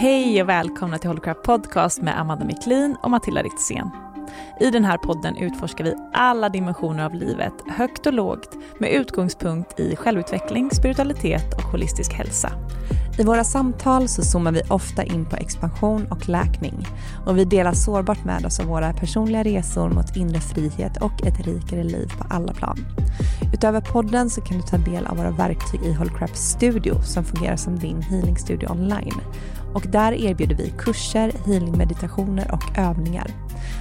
Hej och välkomna till Holocraft Podcast med Amanda Miklin och Matilda Ritzén. I den här podden utforskar vi alla dimensioner av livet, högt och lågt, med utgångspunkt i självutveckling, spiritualitet och holistisk hälsa. I våra samtal så zoomar vi ofta in på expansion och läkning och vi delar sårbart med oss av våra personliga resor mot inre frihet och ett rikare liv på alla plan. Utöver podden så kan du ta del av våra verktyg i Holcraft Studio som fungerar som din healingstudio online. Och där erbjuder vi kurser, healingmeditationer och övningar.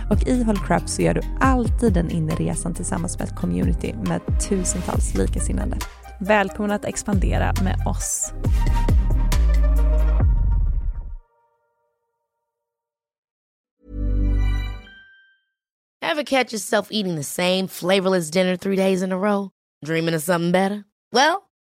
Och i Holcraft så gör du alltid den inre resan tillsammans med ett community med tusentals likasinnade. Välkommen att expandera med oss. Have catch yourself eating the same flavorless dinner three days in a row? Dreaming of something better? Well,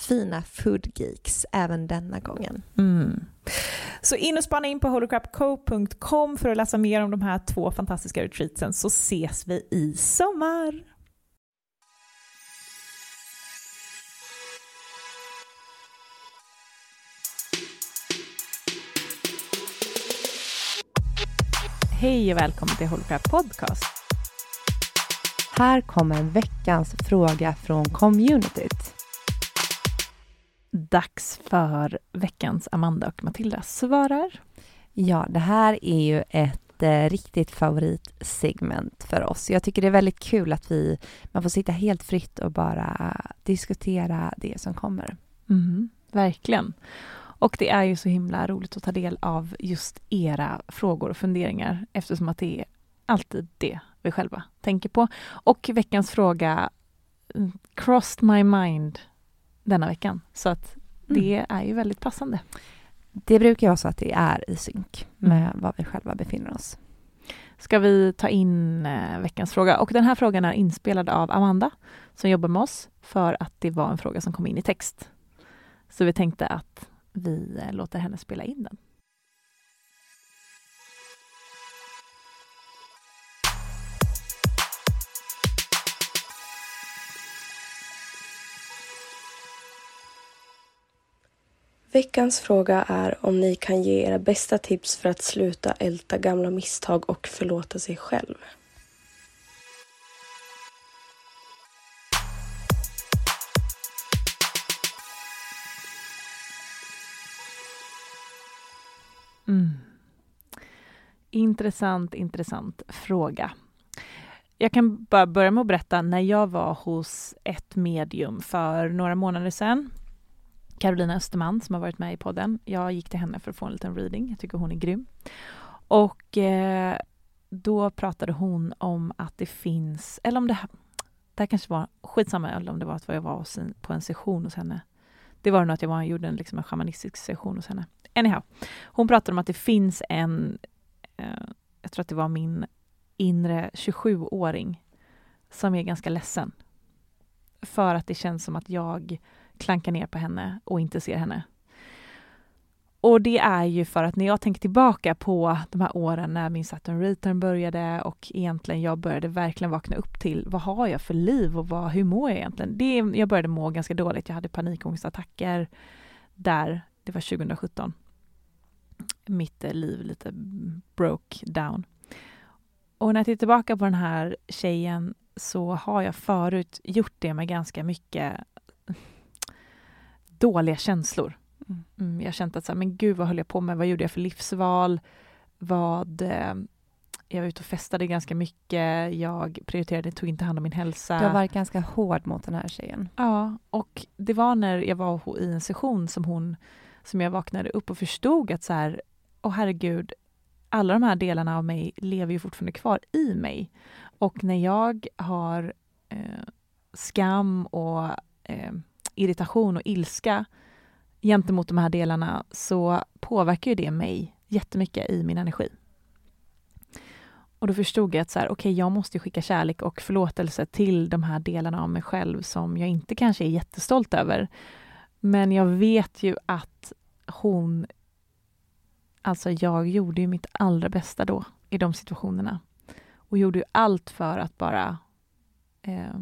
fina foodgeeks även denna gången. Mm. Så in och spana in på holocrapco.com för att läsa mer om de här två fantastiska retreatsen så ses vi i sommar. Hej och välkommen till Holocrap Podcast. Här kommer veckans fråga från communityt dags för veckans Amanda och Matilda svarar. Ja, det här är ju ett eh, riktigt favoritsegment för oss. Jag tycker det är väldigt kul att vi, man får sitta helt fritt och bara diskutera det som kommer. Mm, verkligen. Och det är ju så himla roligt att ta del av just era frågor och funderingar eftersom att det är alltid det vi själva tänker på. Och veckans fråga mm, crossed my mind denna veckan. Så att det mm. är ju väldigt passande. Det brukar vara så att det är i synk med mm. var vi själva befinner oss. Ska vi ta in eh, veckans fråga? Och den här frågan är inspelad av Amanda som jobbar med oss för att det var en fråga som kom in i text. Så vi tänkte att vi eh, låter henne spela in den. Veckans fråga är om ni kan ge era bästa tips för att sluta älta gamla misstag och förlåta sig själv. Mm. Intressant, intressant fråga. Jag kan bara börja med att berätta när jag var hos ett medium för några månader sedan. Carolina Österman som har varit med i podden. Jag gick till henne för att få en liten reading. Jag tycker hon är grym. Och eh, då pratade hon om att det finns, eller om det här, det här kanske var skitsamma, eller om det var att jag var på en session hos henne. Det var nog att jag var, gjorde en, liksom en shamanistisk session hos henne. Anyhow, hon pratade om att det finns en, eh, jag tror att det var min inre 27-åring som är ganska ledsen. För att det känns som att jag klankar ner på henne och inte ser henne. Och det är ju för att när jag tänker tillbaka på de här åren när min Saturn Return började och egentligen jag började verkligen vakna upp till vad har jag för liv och vad, hur mår jag egentligen? Det, jag började må ganska dåligt. Jag hade panikångestattacker där, det var 2017. Mitt eh, liv lite broke down. Och när jag tittar tillbaka på den här tjejen så har jag förut gjort det med ganska mycket dåliga känslor. Mm. mm, jag har känt att så här, men gud vad höll jag på med? Vad gjorde jag för livsval? Vad... Eh, jag var ute och festade ganska mycket. Jag prioriterade, tog inte hand om min hälsa. Du har varit ganska hård mot den här tjejen. Ja, och det var när jag var i en session som hon som jag vaknade upp och förstod att så här, åh herregud, alla de här delarna av mig lever ju fortfarande kvar i mig. Och när jag har eh, skam och eh, irritation och ilska gentemot de här delarna så påverkar ju det mig jättemycket i min energi. Och då förstod jag att så här, okay, jag måste skicka kärlek och förlåtelse till de här delarna av mig själv som jag inte kanske är jättestolt över. Men jag vet ju att hon... Alltså jag gjorde ju mitt allra bästa då i de situationerna. Och gjorde ju allt för att bara eh,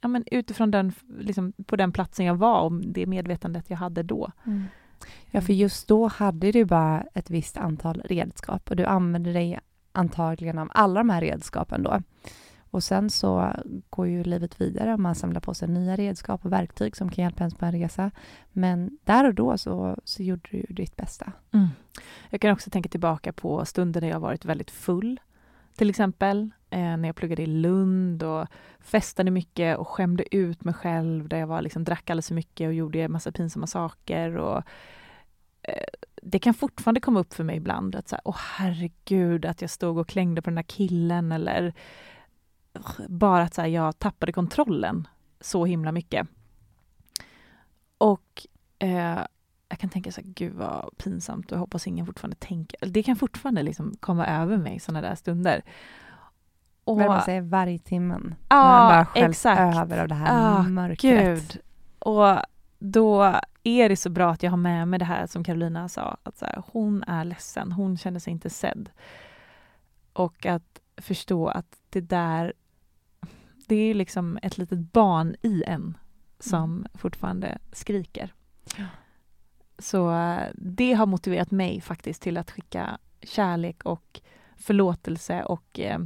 ja, men utifrån den, liksom, på den platsen jag var och det medvetandet jag hade då. Mm. Ja, för just då hade du bara ett visst antal redskap och du använde dig antagligen av alla de här redskapen då. Och sen så går ju livet vidare och man samlar på sig nya redskap och verktyg som kan hjälpa en på en resa. Men där och då så, så gjorde du ditt bästa. Mm. Jag kan också tänka tillbaka på stunder där jag varit väldigt full till exempel, eh, när jag pluggade i Lund och festade mycket och skämde ut mig själv, där jag var, liksom, drack alldeles för mycket och gjorde en massa pinsamma saker. Och, eh, det kan fortfarande komma upp för mig ibland att så här, åh herregud, att jag stod och klängde på den där killen eller bara att så här, jag tappade kontrollen så himla mycket. Och eh, jag kan tänka så här, gud vad pinsamt och jag hoppas ingen fortfarande tänker... Det kan fortfarande liksom komma över mig sådana där stunder. Och, Men man säger vargtimmen. Ja, man bara exakt. över av det här ah, mörkret. Gud. Och då är det så bra att jag har med mig det här som Carolina sa, att så här, hon är ledsen, hon känner sig inte sedd. Och att förstå att det där, det är liksom ett litet barn i en som mm. fortfarande skriker. Ja. Så eh, det har motiverat mig faktiskt till att skicka kärlek och förlåtelse och eh,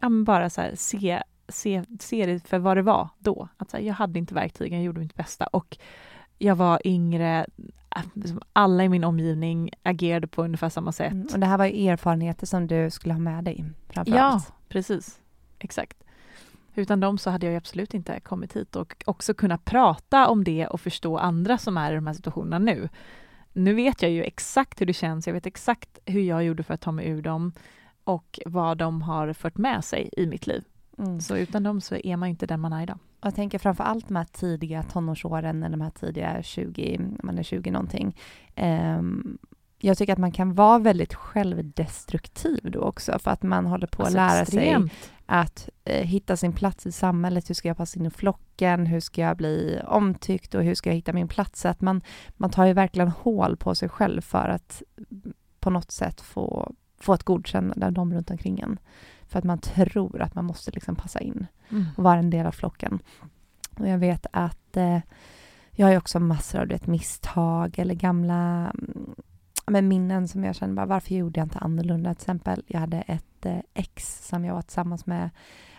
ja, bara så här, se, se, se det för vad det var då. Att här, jag hade inte verktygen, jag gjorde mitt bästa och jag var yngre, äh, liksom alla i min omgivning agerade på ungefär samma sätt. Mm, och det här var erfarenheter som du skulle ha med dig framför Ja, allt. precis. Exakt. Utan dem så hade jag absolut inte kommit hit och också kunna prata om det och förstå andra som är i de här situationerna nu. Nu vet jag ju exakt hur det känns, jag vet exakt hur jag gjorde för att ta mig ur dem och vad de har fört med sig i mitt liv. Mm. Så utan dem så är man inte den man är idag. Jag tänker framför allt de här tidiga tonårsåren, eller de här tidiga 20, man är 20 någonting. Um, jag tycker att man kan vara väldigt självdestruktiv då också, för att man håller på alltså att lära extremt. sig att eh, hitta sin plats i samhället. Hur ska jag passa in i flocken? Hur ska jag bli omtyckt och hur ska jag hitta min plats? att man, man tar ju verkligen hål på sig själv för att på något sätt få, få ett godkännande av dem runt omkring en. För att man tror att man måste liksom passa in mm. och vara en del av flocken. Och jag vet att eh, jag har också massor av vet, misstag eller gamla mm, men minnen som jag känner bara, varför gjorde jag inte annorlunda? Till exempel, jag hade ett eh, ex som jag var tillsammans med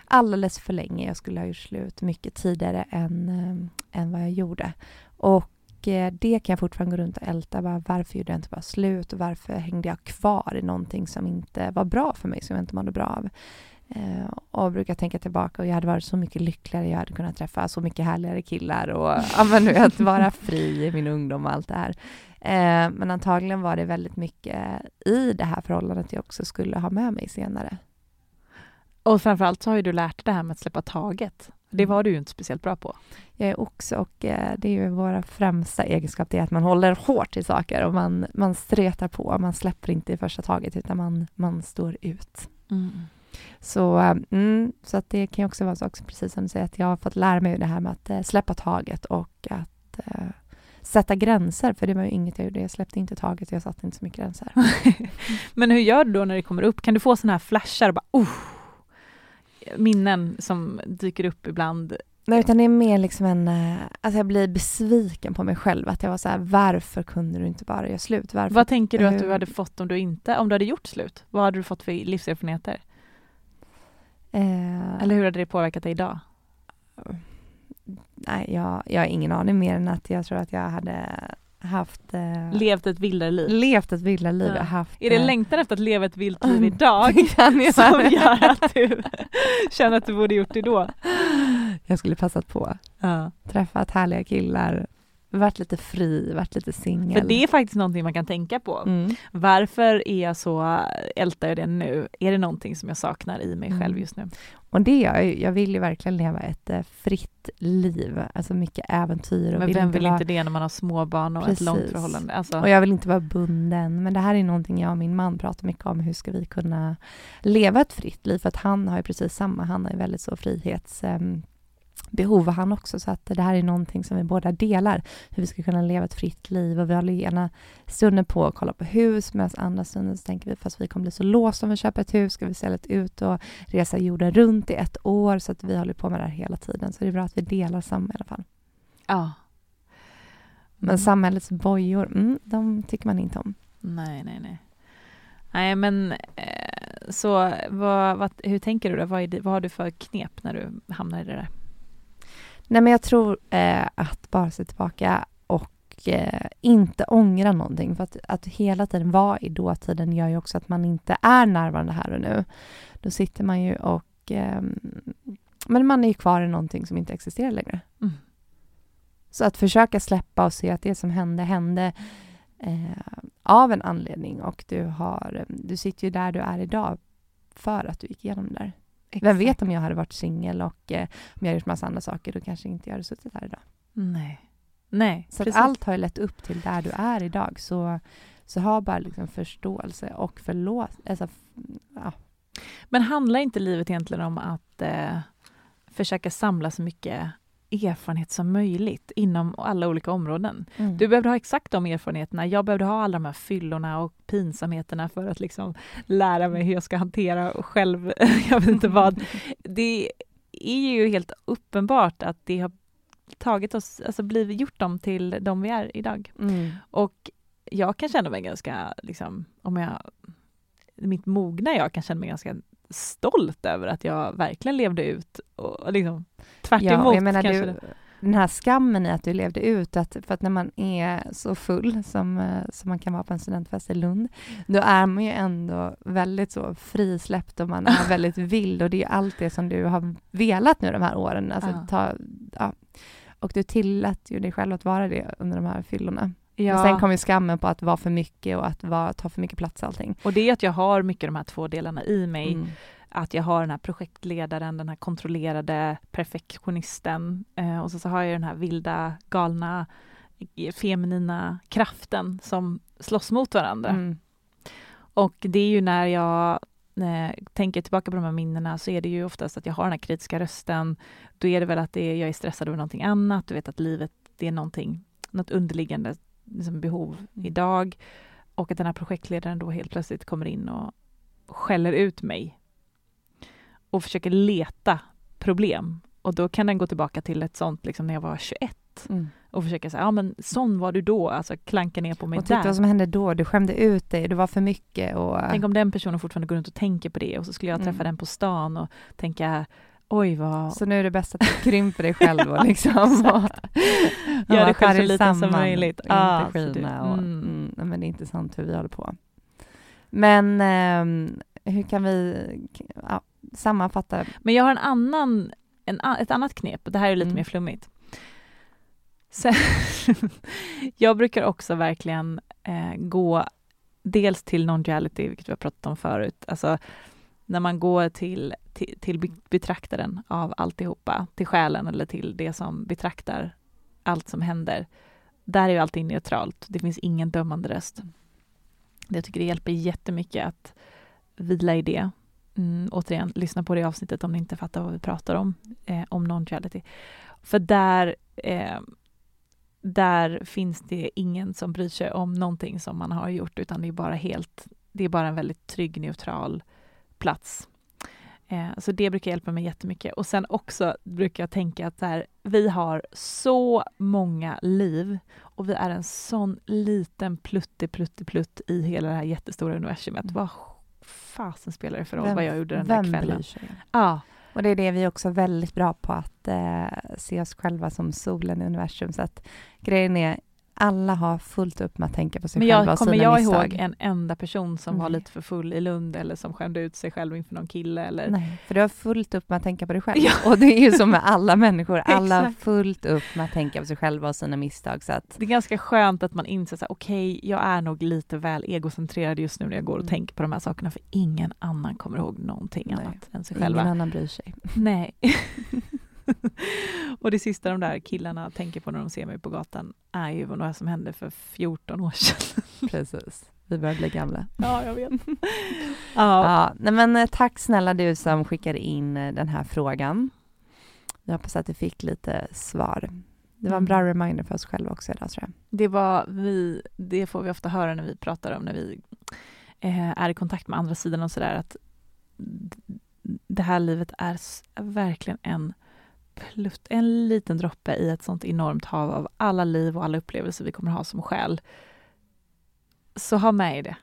alldeles för länge. Jag skulle ha gjort slut mycket tidigare än, äh, än vad jag gjorde. Och Eh, det kan jag fortfarande gå runt och älta. Bara, varför gjorde jag inte bara slut? Och varför hängde jag kvar i någonting som inte var bra för mig, som jag inte mådde bra av? Eh, och brukar tänka tillbaka och jag hade varit så mycket lyckligare, jag hade kunnat träffa så mycket härligare killar och ja, men, vara fri i min ungdom och allt det här. Eh, men antagligen var det väldigt mycket i det här förhållandet jag också skulle ha med mig senare. Och framförallt så har ju du lärt dig det här med att släppa taget. Det var du ju inte speciellt bra på. Jag är också, och eh, det är ju våra främsta egenskap, det är att man håller hårt i saker och man, man stretar på, man släpper inte i första taget utan man, man står ut. Mm. Så, mm, så att det kan också vara så, också, precis som du säger, att jag har fått lära mig det här med att eh, släppa taget och att eh, sätta gränser, för det var ju inget jag gjorde. Jag släppte inte taget, jag satte inte så mycket gränser. Men hur gör du då när det kommer upp? Kan du få sådana här flashar och bara oh, minnen som dyker upp ibland? Nej, utan det är mer liksom en... Eh, alltså jag blir besviken på mig själv. Att jag var så här, varför kunde du inte bara göra slut? Varför? Vad tänker du att du hade fått om du inte, om du hade gjort slut? Vad hade du fått för livserfarenheter? Eh, Eller hur hade det påverkat dig idag? Nej, jag, jag har ingen aning mer än att jag tror att jag hade haft... Eh, levt ett vildare liv? Levt ett vildare liv. Ja. Haft, är det eh, längtan efter att leva ett vilt liv idag som gör att du känner att du borde gjort det då? Jag skulle passat på. Ja. Träffat härliga killar, varit lite fri, varit lite singel. För det är faktiskt någonting man kan tänka på. Mm. Varför är jag så, ältar jag det nu? Är det någonting som jag saknar i mig mm. själv just nu? Och det gör jag, jag vill ju verkligen leva ett eh, fritt liv, alltså mycket äventyr. Och men vem vill vara... inte det när man har småbarn och Precis. ett långt förhållande? Alltså... Och jag vill inte vara bunden, men det här är någonting jag och min man pratar mycket om, hur ska vi kunna leva ett fritt liv? För att han har ju precis samma, han är väldigt så frihets... Behov har han också, så att det här är någonting som vi båda delar, hur vi ska kunna leva ett fritt liv och vi håller ena stunden på att kolla på hus, medan andra stunden så tänker vi, fast vi kommer bli så låsta om vi köper ett hus, ska vi sälja ut och resa jorden runt i ett år, så att vi håller på med det här hela tiden, så det är bra att vi delar samma i alla fall. Ja. Men mm. samhällets bojor, mm, de tycker man inte om. Nej, nej, nej. Nej, men eh, så vad, vad, hur tänker du då? Vad, det, vad har du för knep när du hamnar i det där? Nej, men jag tror eh, att bara se tillbaka och eh, inte ångra någonting. För att, att hela tiden vara i dåtiden gör ju också att man inte är närvarande här och nu. Då sitter man ju och... Eh, men man är ju kvar i någonting som inte existerar längre. Mm. Så att försöka släppa och se att det som hände, hände eh, av en anledning och du, har, du sitter ju där du är idag för att du gick igenom det där. Exakt. Vem vet om jag hade varit singel och eh, om jag hade gjort massa andra saker, då kanske inte jag hade suttit här idag. Nej. Nej, Så allt har ju lett upp till där du är idag. Så, så ha bara liksom förståelse och förlåt. Alltså, ja. Men handlar inte livet egentligen om att eh, försöka samla så mycket erfarenhet som möjligt inom alla olika områden. Mm. Du behövde ha exakt de erfarenheterna. Jag behövde ha alla de här fyllorna och pinsamheterna för att liksom lära mig hur jag ska hantera själv, jag vet inte vad. Det är ju helt uppenbart att det har tagit oss, alltså blivit, gjort dem till de vi är idag. Mm. Och jag kan känna mig ganska, liksom, om jag, mitt mogna jag kan känna mig ganska stolt över att jag verkligen levde ut och liksom tvärt ja, jag menar, du, den här skammen i att du levde ut, att, för att när man är så full som, eh, som man kan vara på en studentfest i Lund, då är man ju ändå väldigt så frisläppt och man är väldigt vild och det är allt det som du har velat nu de här åren. Alltså, ja. Ta, ja. Och du tillät ju dig själv att vara det under de här fyllorna. Ja. Men sen kom ju skammen på att vara för mycket och att vara, ta för mycket plats allting. Och det är att jag har mycket de här två delarna i mig. Mm. Att jag har den här projektledaren, den här kontrollerade perfektionisten eh, och så, så har jag den här vilda, galna, feminina kraften som slåss mot varandra. Mm. Och det är ju när jag eh, tänker tillbaka på de här minnena så är det ju oftast att jag har den här kritiska rösten. Då är det väl att det är, jag är stressad över någonting annat, du vet att livet, det är någonting, något underliggande liksom behov mm. idag. Och att den här projektledaren då helt plötsligt kommer in och skäller ut mig och försöker leta problem. Och då kan den gå tillbaka till ett sånt liksom när jag var 21. Mm. och försöka säga, ja men sån var du då, alltså klanka ner på mig och titta där. vad som hände då, du skämde ut dig, det var för mycket och... Tänk om den personen fortfarande går runt och tänker på det och så skulle jag träffa Mm. den på stan och tänka, oj vad... Så nu är det bäst att du krymper dig själv och liksom... och, Gör dig och själv så skär liten som möjligt. och Ah, inte så du- skina och, mm. mm. men det är intressant hur vi håller på. Men ehm, hur kan vi ja, sammanfatta? Men jag har en annan, en, ett annat knep, det här är lite Mm. mer flummigt. Sen, jag brukar också verkligen eh, gå dels till non-duality, vilket vi har pratat om förut, alltså när man går till, till, till betraktaren av alltihopa, till själen eller till det som betraktar allt som händer. Där är ju allting neutralt, det finns ingen dömande röst. Jag tycker det hjälper jättemycket att vila i det. Mm, återigen, lyssna på det avsnittet om ni inte fattar vad vi pratar om, eh, om non-duality. För där, eh, där finns det ingen som bryr sig om någonting som man har gjort, utan det är bara helt, det är bara en väldigt trygg, neutral plats. Eh, så det brukar hjälpa mig jättemycket. Och sen också brukar jag tänka att här, vi har så många liv och vi är en sån liten plutte, plutte, plutt i hela det här jättestora universumet. Mm. Vad fasen spelar det för roll Vem- vad jag gjorde den där kvällen? bryr sig? Ja, Och det är det vi är också väldigt bra på, att eh, se oss själva som solen i universum. Så att grejen är, alla har fullt upp med att tänka på sig men själva jag och kommer sina jag misstag. ihåg en enda person som var Nej. lite för full i Lund eller som skämde ut sig själv inför någon kille eller Nej, för du har fullt upp med att tänka på dig själv. Ja. Och det är ju som med alla människor, alla har fullt upp med att tänka på sig själva och sina misstag. Så att, Det är ganska skönt att man inser här, okej, jag är nog lite väl egocentrerad just nu när jag går och Mm. tänker på de här sakerna, för ingen annan kommer ihåg någonting Nej, annat än sig ingen själva. annan bryr sig. Nej. och det sista de där killarna tänker på när de ser mig på gatan är ju vad som hände för 14 år sedan. Precis. Vi börjar bli gamla. ja, jag vet. ja. Ja, nej men eh, tack snälla du som skickade in eh, den här frågan. Jag hoppas att du fick lite svar. Det var en Mm. bra reminder för oss själva också idag tror jag. Det, var vi, det får vi ofta höra när vi pratar om när vi eh, är i kontakt med andra sidan och sådär att det här livet är verkligen en plutt, en liten droppe i ett sånt enormt hav av alla liv och alla upplevelser vi kommer ha som själ. Så ha med er det.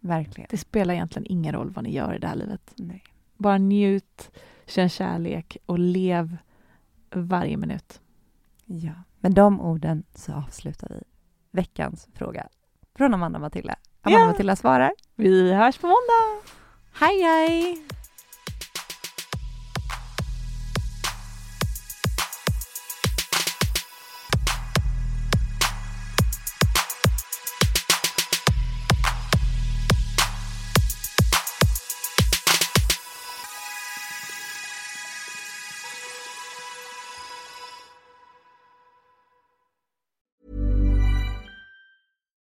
Verkligen. Det spelar egentligen ingen roll vad ni gör i det här livet. Nej. Bara njut, känn kärlek och lev varje minut. Ja, med de orden så avslutar vi veckans fråga från Amanda Matilda. Amanda Ja. Matilda svarar. Vi hörs på måndag! Hej hej!